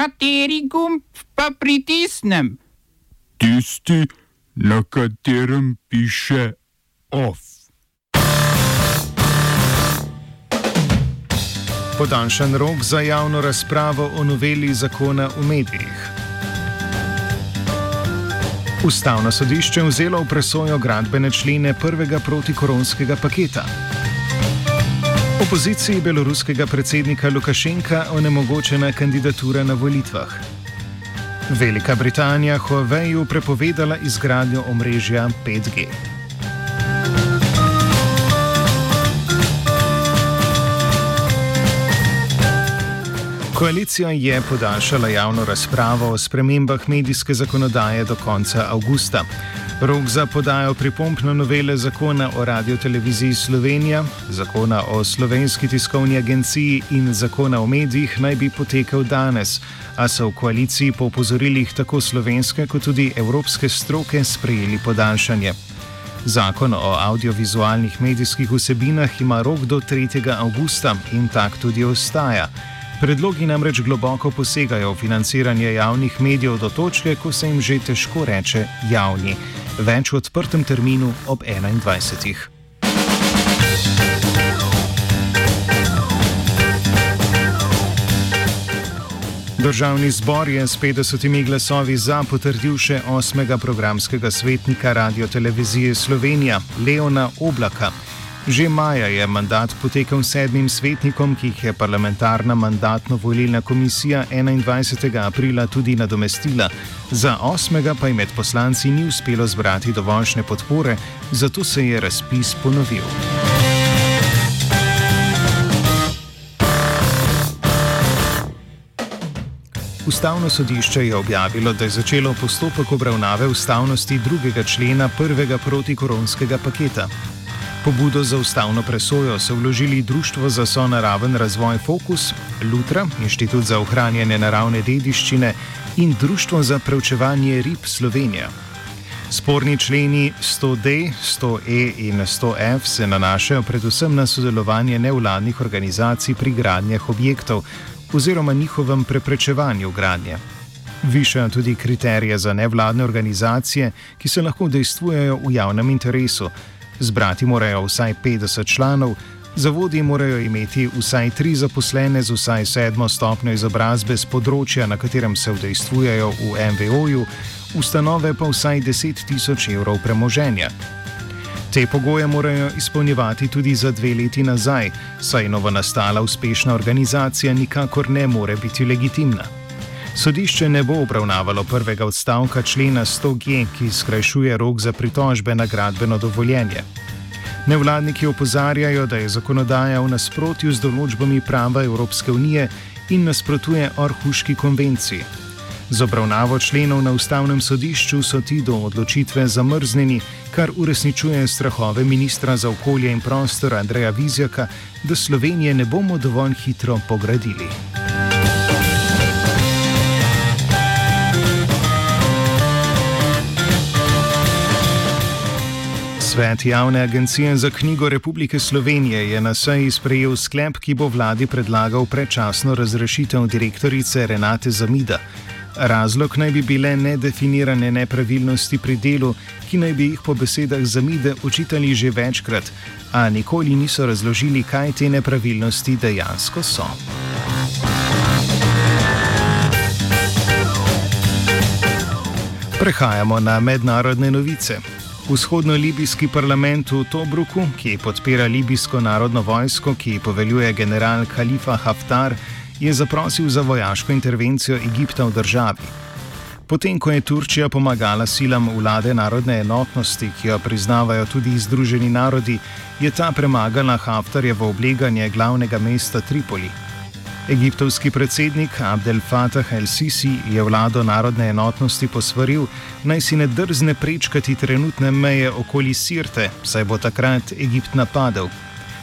Kateri gumb pa pritisnem? Tisti, na katerem piše OF. Podaljšan rok za javno razpravo o noveli zakona o medijih. Ustavno sodišče vzelo v presojo gradbene člene prvega protikoronskega paketa. Opoziciji beloruskega predsednika Lukašenka onemogočena kandidatura na volitvah. Velika Britanija Huaweiu prepovedala izgradnjo omrežja 5G. Koalicija je podaljšala javno razpravo o spremembah medijske zakonodaje do konca avgusta. Rok za podajo pripomp na novele zakona o radioteleviziji Slovenija, zakona o slovenski tiskovni agenciji in zakona o medijih naj bi potekel danes, a so v koaliciji po upozorilih tako slovenske kot tudi evropske stroke sprejeli podaljšanje. Zakon o audiovizualnih medijskih vsebinah ima rok do 3. avgusta in tak tudi ostaja. Predlogi namreč globoko posegajo v financiranje javnih medijev do točke, ko se jim že težko reče javni. Več v odprtem terminu ob 21. Državni zbor je s 50 glasovi za potrdil še osmega programskega svetnika Radio Televizije Slovenija, Leona Oblaka. Že maja je mandat potekel sedmim svetnikom, ki jih je parlamentarna mandatno-volilna komisija 21. aprila tudi nadomestila. Za osmega pa je med poslanci ni uspelo zbrati dovoljšne podpore, zato se je razpis ponovil. Ustavno sodišče je objavilo, da je začelo postopek obravnave ustavnosti drugega člena prvega protikoronskega paketa. Pobudo za ustavno presojo so vložili Društvo za sonaraven razvoj Fokus, Lutra, Inštitut za ohranjanje naravne dediščine in Društvo za preučevanje rib Slovenija. Sporni členi 100D, 100E in 100F se nanašajo predvsem na sodelovanje nevladnih organizacij pri gradnjah objektov oziroma njihovem preprečevanju gradnje. Višajo tudi kriterije za nevladne organizacije, ki se lahko dejstvujejo v javnem interesu. Zbrati morajo vsaj 50 članov, zavodi morajo imeti vsaj tri zaposlene z vsaj sedmo stopnjo izobrazbe z področja, na katerem se vdejstvujejo v MVO-ju, ustanove pa vsaj 10 tisoč evrov premoženja. Te pogoje morajo izpolnjevati tudi za dve leti nazaj, saj novo nastala uspešna organizacija nikakor ne more biti legitimna. Sodišče ne bo obravnavalo prvega odstavka člena 100G, ki skrajšuje rok za pritožbe na gradbeno dovoljenje. Nevladniki opozarjajo, da je zakonodaja v nasprotju z določbami prava Evropske unije in nasprotuje Orhuški konvenciji. Z obravnavo členov na ustavnem sodišču so ti do odločitve zamrznjeni, kar uresničuje strahove ministra za okolje in prostor Andreja Vizjaka, da Slovenije ne bomo dovolj hitro pogradili. Svet Javne agencije za knjigo Republike Slovenije je na seji sprejel sklep, ki bo vladi predlagal predčasno razrešitev direktorice Renate Zamida. Razlog naj bi bile nedefinirane nepravilnosti pri delu, ki naj bi jih po besedah Zamide učitali že večkrat, a nikoli niso razložili, kaj te nepravilnosti dejansko so. Prehajamo na mednarodne novice. Vzhodno-libijski parlament v Tobruku, ki podpira libijsko narodno vojsko, ki poveljuje general Khalifa Haftar, je zaprosil za vojaško intervencijo Egipta v državi. Potem, ko je Turčija pomagala silam vlade narodne enotnosti, ki jo priznavajo tudi Združeni narodi, je ta premagala Haftarjevo obleganje glavnega mesta Tripoli. Egiptovski predsednik Abdel Fattah el-Sisi je vlado narodne enotnosti posvaril, naj si ne drzne prečkati trenutne meje okoli Sirte, saj bo takrat Egipt napadel.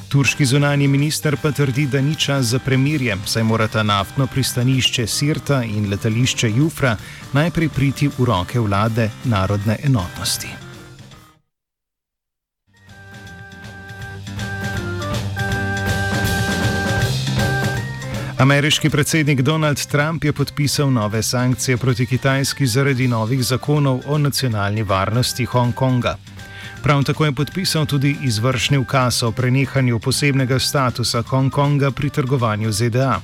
Turški zunani minister pa trdi, da ni čas za premirje, saj morata naftno pristanišče Sirta in letališče Jufra najprej priti v roke vlade narodne enotnosti. Ameriški predsednik Donald Trump je podpisal nove sankcije proti Kitajski zaradi novih zakonov o nacionalni varnosti Hongkonga. Prav tako je podpisal tudi izvršni ukaz o prenehanju posebnega statusa Hongkonga pri trgovanju ZDA.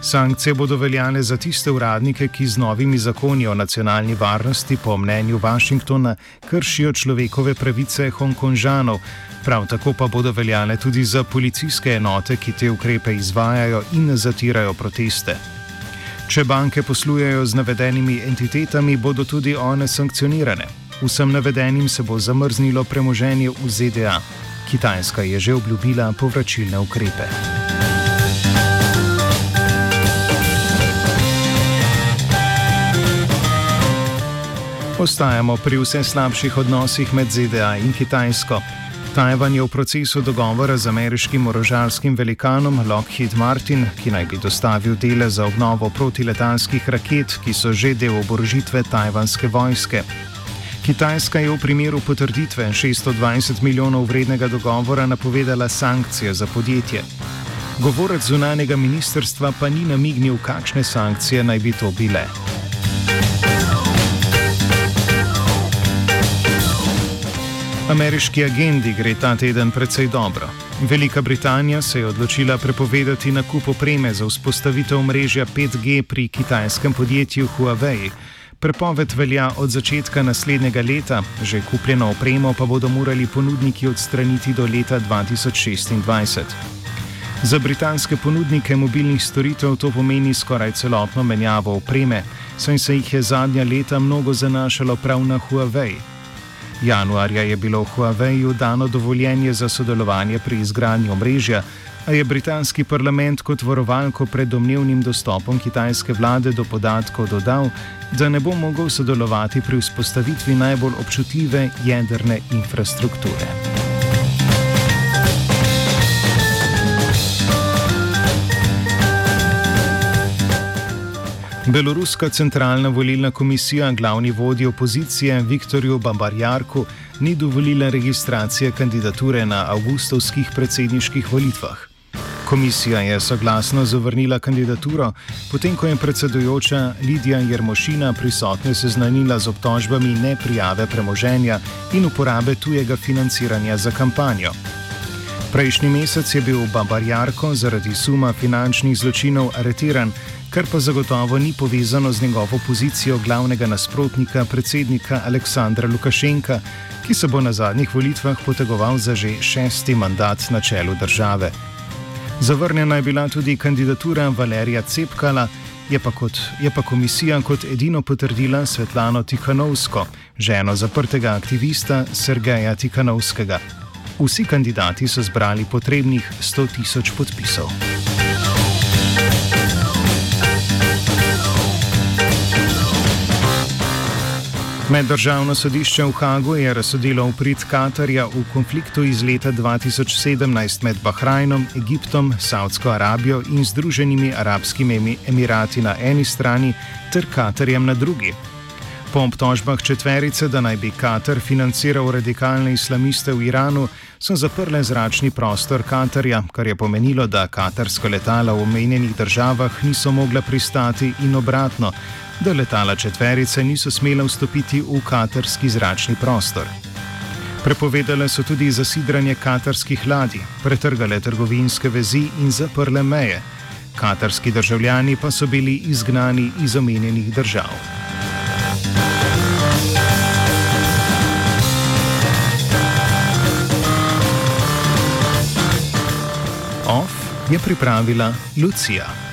Sankcije bodo veljale za tiste uradnike, ki z novimi zakoni o nacionalni varnosti, po mnenju Washingtona, kršijo človekove pravice Hongkonžanov, prav tako pa bodo veljale tudi za policijske enote, ki te ukrepe izvajajo in zatirajo proteste. Če banke poslujejo z navedenimi entitetami, bodo tudi one sankcionirane. Vsem navedenim se bo zamrznilo premoženje v ZDA. Kitajska je že obljubila povračilne ukrepe. Ostajamo pri vse slabših odnosih med ZDA in Kitajsko. Tajvan je v procesu dogovora z ameriškim orožarskim velikanom Lockheed Martin, ki naj bi dostavil dele za obnovo protiletalskih raket, ki so že del oborožitve tajvanske vojske. Kitajska je v primeru potrditve 620 milijonov vrednega dogovora napovedala sankcije za podjetje. Govorec zunanjega ministrstva pa ni namignil, kakšne sankcije naj bi to bile. Ameriški agendi gre ta teden precej dobro. Velika Britanija se je odločila prepovedati nakup opreme za vzpostavitev mrežja 5G pri kitajskem podjetju Huawei. Prepoved velja od začetka naslednjega leta, že kupljeno opremo pa bodo morali ponudniki odstraniti do leta 2026. Za britanske ponudnike mobilnih storitev to pomeni skoraj celotno menjavo opreme, saj se jih je zadnja leta mnogo zanašalo prav na Huawei. Januarja je bilo v Huaweiu dano dovoljenje za sodelovanje pri izgradnji omrežja, a je britanski parlament kot varovalko pred domnevnim dostopom kitajske vlade do podatkov dodal, da ne bo mogel sodelovati pri vzpostavitvi najbolj občutljive jedrne infrastrukture. Beloruska centralna volilna komisija glavni vodji opozicije Viktorju Bambarjarku ni dovolila registracije kandidature na avgustovskih predsedniških volitvah. Komisija je soglasno zavrnila kandidaturo, potem ko je predsedujoča Lidija Jermošina prisotne seznanila z obtožbami neprijave premoženja in uporabe tujega financiranja za kampanjo. Prejšnji mesec je bil Bambarjarko zaradi suma finančnih zločinov aretiran kar pa zagotovo ni povezano z njegovo pozicijo glavnega nasprotnika predsednika Aleksandra Lukašenka, ki se bo na zadnjih volitvah potegoval za že šesti mandat na čelu države. Zavrnjena je bila tudi kandidatura Valerija Cepkala, je pa, kot, je pa komisija kot edino potrdila Svetlano Tikhanovsko, ženo zaprtega aktivista Sergeja Tikhanovskega. Vsi kandidati so zbrali potrebnih 100 tisoč podpisov. Meddržavno sodišče v Hagu je razsodilo uprit Katarja v konfliktu iz leta 2017 med Bahrajnom, Egiptom, Saudsko Arabijo in Združenimi arabskimi emirati na eni strani ter Katarjem na drugi. Po obtožbah četverice, da naj bi Katar financiral radikalne islamiste v Iranu, so zaprle zračni prostor Katarja, kar je pomenilo, da katarsko letala v omenjenih državah niso mogla pristati in obratno, da letala četverice niso smele vstopiti v katarski zračni prostor. Prepovedale so tudi zasidranje katarskih ladij, pretrgale trgovinske vezi in zaprle meje. Katarski državljani pa so bili izgnani iz omenjenih držav. Je pripravila Lucija.